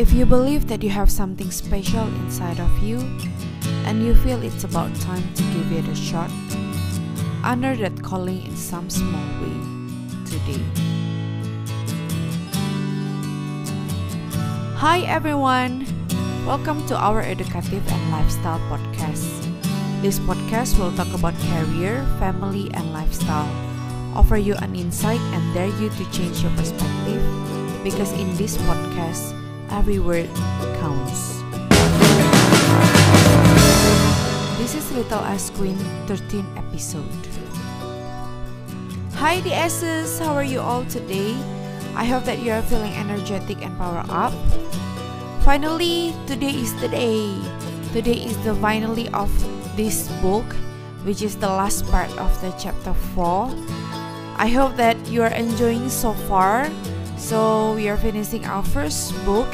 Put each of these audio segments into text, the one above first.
If you believe that you have something special inside of you and you feel it's about time to give it a shot, honor that calling in some small way today. Hi everyone! Welcome to our Educative and Lifestyle podcast. This podcast will talk about career, family, and lifestyle, offer you an insight and dare you to change your perspective because in this podcast, every word counts. This is Little S Queen 13 episode. Hi DSs, how are you all today? I hope that you are feeling energetic and power up. Finally, today is the day. Today is the finally of this book, which is the last part of the chapter 4. I hope that you are enjoying so far. So, we are finishing our first book.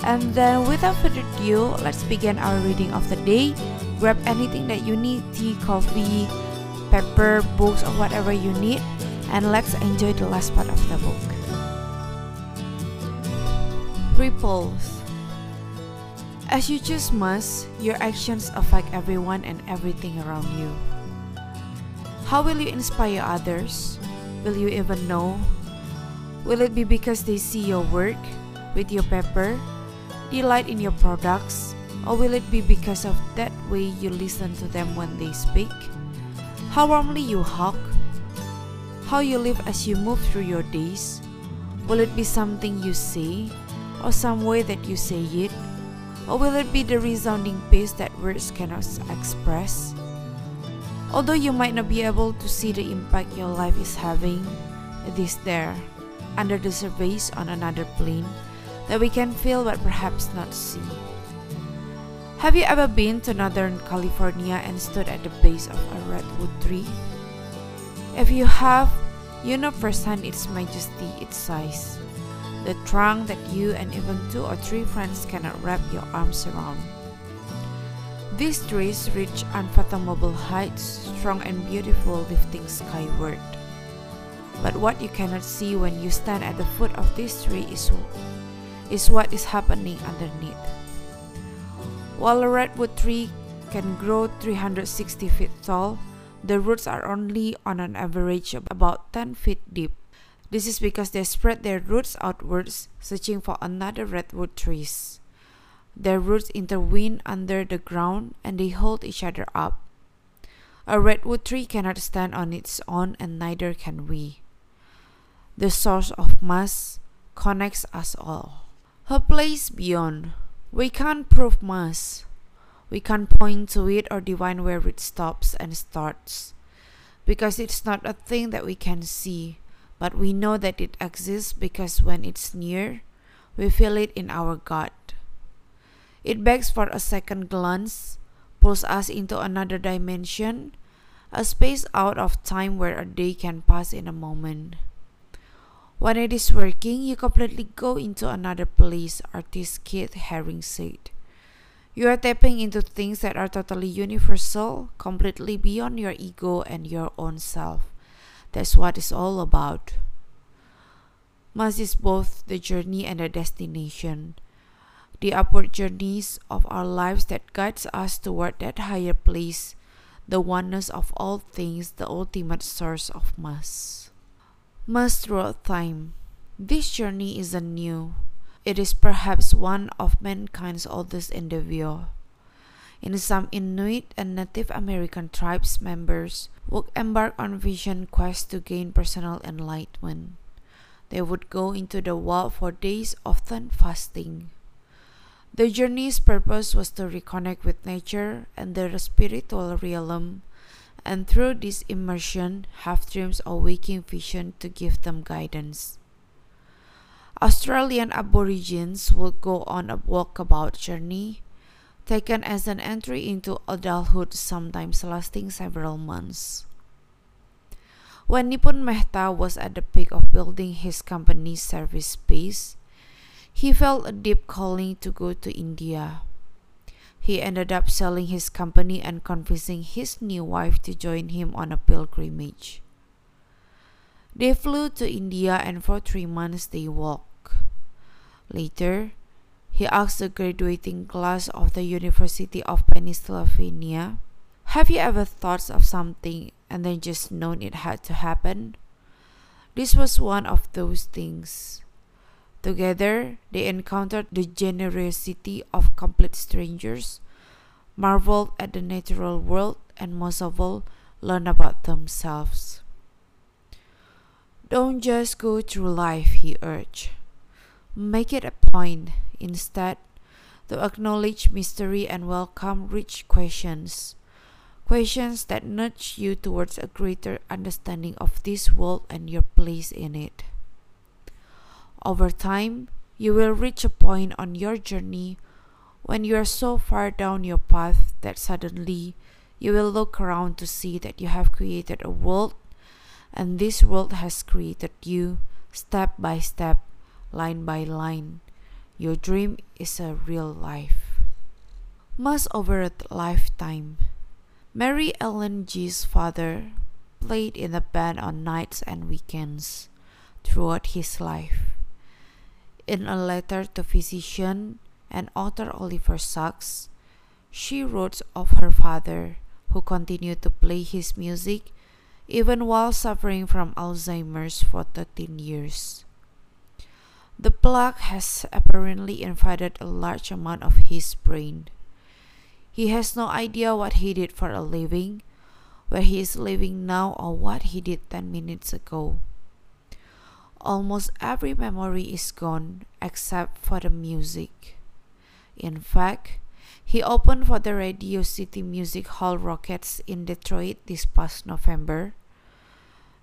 And then, without further ado, let's begin our reading of the day. Grab anything that you need tea, coffee, paper, books, or whatever you need, and let's enjoy the last part of the book. Ripples As you choose must, your actions affect everyone and everything around you. How will you inspire others? Will you even know? Will it be because they see your work with your paper, delight in your products, or will it be because of that way you listen to them when they speak? How warmly you hug? How you live as you move through your days? Will it be something you say, or some way that you say it? Or will it be the resounding peace that words cannot express? Although you might not be able to see the impact your life is having, it is there, under the surface on another plane, that we can feel but perhaps not see. Have you ever been to Northern California and stood at the base of a redwood tree? If you have, you know firsthand its majesty, its size, the trunk that you and even two or three friends cannot wrap your arms around. These trees reach unfathomable heights, strong and beautiful, lifting skyward. But what you cannot see when you stand at the foot of this tree is, is what is happening underneath. While a redwood tree can grow 360 feet tall, the roots are only on an average about 10 feet deep. This is because they spread their roots outwards, searching for another redwood trees. Their roots intertwine under the ground and they hold each other up. A redwood tree cannot stand on its own, and neither can we. The source of mass connects us all. Her place beyond. We can't prove mass. We can't point to it or divine where it stops and starts. Because it's not a thing that we can see, but we know that it exists because when it's near, we feel it in our gut. It begs for a second glance, pulls us into another dimension, a space out of time where a day can pass in a moment. When it is working, you completely go into another place, artist Keith Haring said. You are tapping into things that are totally universal, completely beyond your ego and your own self. That's what it's all about. Mass is both the journey and the destination the upward journeys of our lives that guides us toward that higher place, the oneness of all things, the ultimate source of mass. Mass throughout time. This journey isn't new. It is perhaps one of mankind's oldest endeavor. In some Inuit and Native American tribes members would embark on vision quests to gain personal enlightenment. They would go into the wild for days, often fasting. The journey's purpose was to reconnect with nature and their spiritual realm, and through this immersion, have dreams or waking vision to give them guidance. Australian Aborigines would go on a walkabout journey, taken as an entry into adulthood, sometimes lasting several months. When Nipun Mehta was at the peak of building his company's ServiceSpace, he felt a deep calling to go to India. He ended up selling his company and convincing his new wife to join him on a pilgrimage. They flew to India and for three months they walked. Later, he asked the graduating class of the University of Pennsylvania, Have you ever thought of something and then just known it had to happen? This was one of those things. Together, they encountered the generosity of complete strangers, marveled at the natural world, and most of all, learned about themselves. Don't just go through life, he urged. Make it a point, instead, to acknowledge mystery and welcome rich questions. Questions that nudge you towards a greater understanding of this world and your place in it. Over time, you will reach a point on your journey when you are so far down your path that suddenly you will look around to see that you have created a world and this world has created you step by step, line by line. Your dream is a real life. Must over a lifetime. Mary Ellen G's father played in the band on nights and weekends throughout his life. In a letter to physician and author Oliver Sacks, she wrote of her father, who continued to play his music even while suffering from Alzheimer's for 13 years. The plaque has apparently invaded a large amount of his brain. He has no idea what he did for a living, where he is living now, or what he did 10 minutes ago. Almost every memory is gone except for the music. In fact, he opened for the Radio City Music Hall Rockettes in Detroit this past November.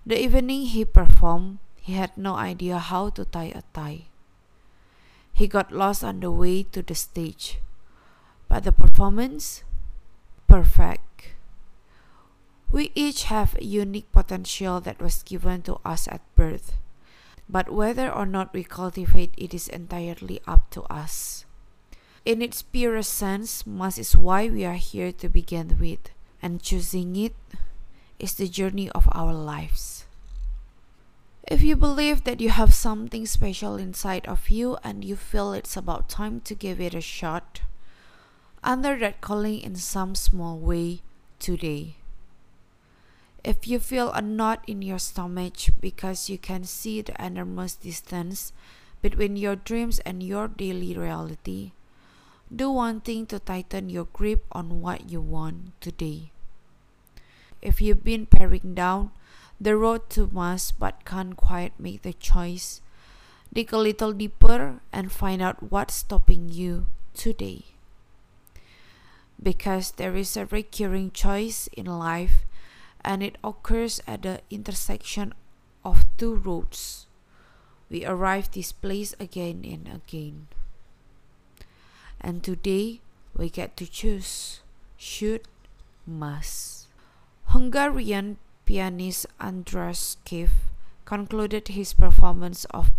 The evening he performed, he had no idea how to tie a tie. He got lost on the way to the stage, but the performance, perfect. We each have a unique potential that was given to us at birth but whether or not we cultivate it is entirely up to us. In its purest sense, must is why we are here to begin with, and choosing it is the journey of our lives. If you believe that you have something special inside of you and you feel it's about time to give it a shot, under that calling in some small way today. If you feel a knot in your stomach because you can see the enormous distance between your dreams and your daily reality, do one thing to tighten your grip on what you want today. If you've been paring down the road to Mars but can't quite make the choice, dig a little deeper and find out what's stopping you today. Because there is a recurring choice in life and it occurs at the intersection of two roads. We arrive this place again and again. And today we get to choose should, must. Hungarian pianist Andras Schiff concluded his performance of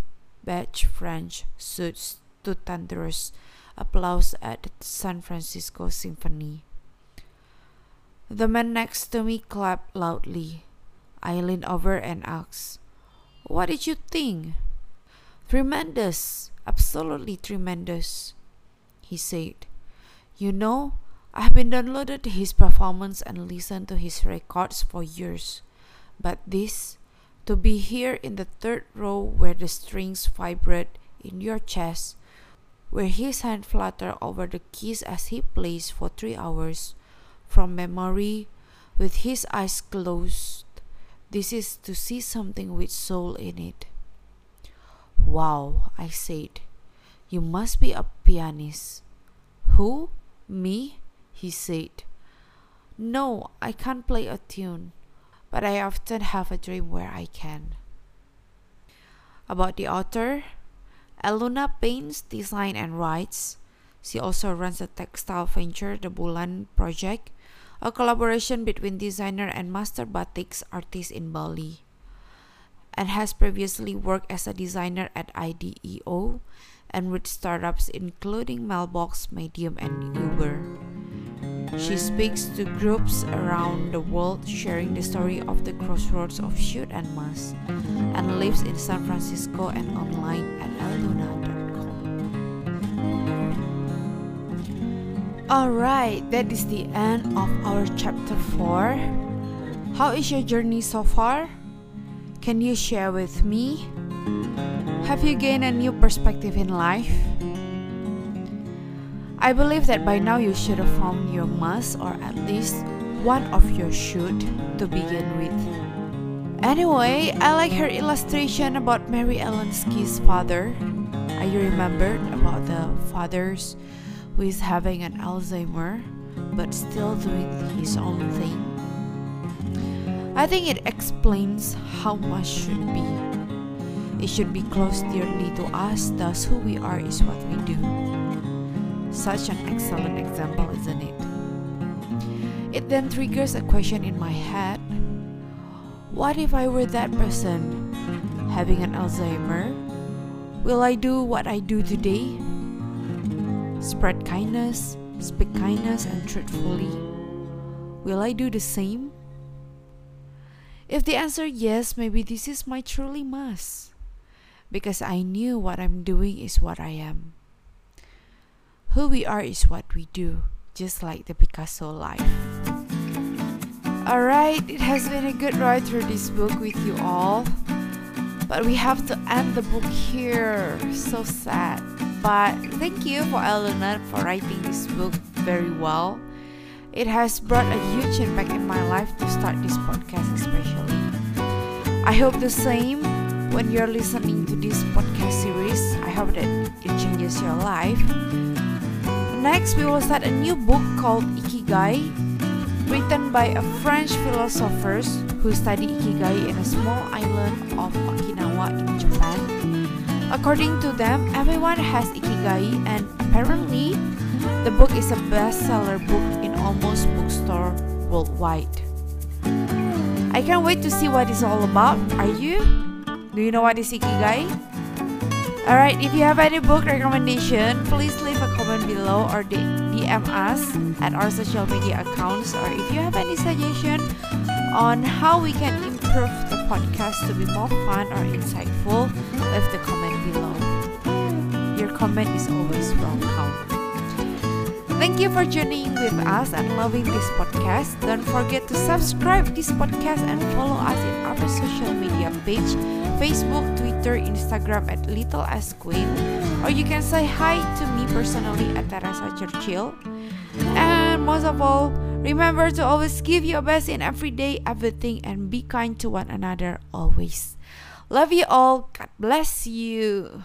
Bach French suites to thunderous applause at the San Francisco Symphony. The man next to me clapped loudly. I leaned over and asked, What did you think? Tremendous, absolutely tremendous, he said. You know, I've been downloaded his performance and listened to his records for years. But this, to be here in the third row where the strings vibrate in your chest, where his hand flutter over the keys as he plays for three hours, from memory with his eyes closed. This is to see something with soul in it. Wow, I said. You must be a pianist. Who? Me? He said. No, I can't play a tune, but I often have a dream where I can. About the author, Elle Luna paints, designs, and writes. She also runs a textile venture, the Bulan Project, a collaboration between designer and master batiks artist in Bali, and has previously worked as a designer at IDEO and with startups including Mailbox, Medium, and Uber. She speaks to groups around the world sharing the story of the crossroads of should and must, and lives in San Francisco and online at elleluna.com. Alright, that is the end of our chapter 4. How is your journey so far? Can you share with me? Have you gained a new perspective in life? I believe that by now you should have found your must or at least one of your should to begin with. Anyway, I like her illustration about Mary Ellen Ski's father. Are you remembered about the fathers who is having an Alzheimer but still doing his own thing. I think it explains how much should be. It should be close dearly to us, thus, who we are is what we do. Such an excellent example, isn't it? It then triggers a question in my head What if I were that person having an Alzheimer? Will I do what I do today? Spread kindness, speak kindness, and truthfully? Will I do the same? If the answer yes, maybe this is my truly must. Because I knew what I'm doing is what I am. Who we are is what we do, just like the Picasso life. Alright, it has been a good ride through this book with you all. But we have to end the book here. So sad. But thank you for Eleanor for writing this book very well. It has brought a huge impact in my life to start this podcast, especially. I hope the same when you're listening to this podcast series. I hope that it changes your life. Next, we will start a new book called Ikigai, written by a French philosopher who studied Ikigai in a small island of Okinawa in Japan. According to them, everyone has ikigai, and apparently, the book is a bestseller book in almost bookstore worldwide. I can't wait to see what it's all about. Are you? Do you know what is ikigai? Alright, if you have any book recommendation, please leave a comment below or DM us at our social media accounts. Or if you have any suggestion on how we can improve the podcast to be more fun or insightful, leave the comment below. Your comment is always welcome. Thank you for joining with us and loving this podcast. Don't forget to subscribe this podcast and follow us in our social media page, Facebook, Twitter, Instagram at Little S Queen, or you can say hi to me personally at Teresa Churchill. And most of all, remember to always give your best in everyday everything and be kind to one another always. Love you all. God bless you.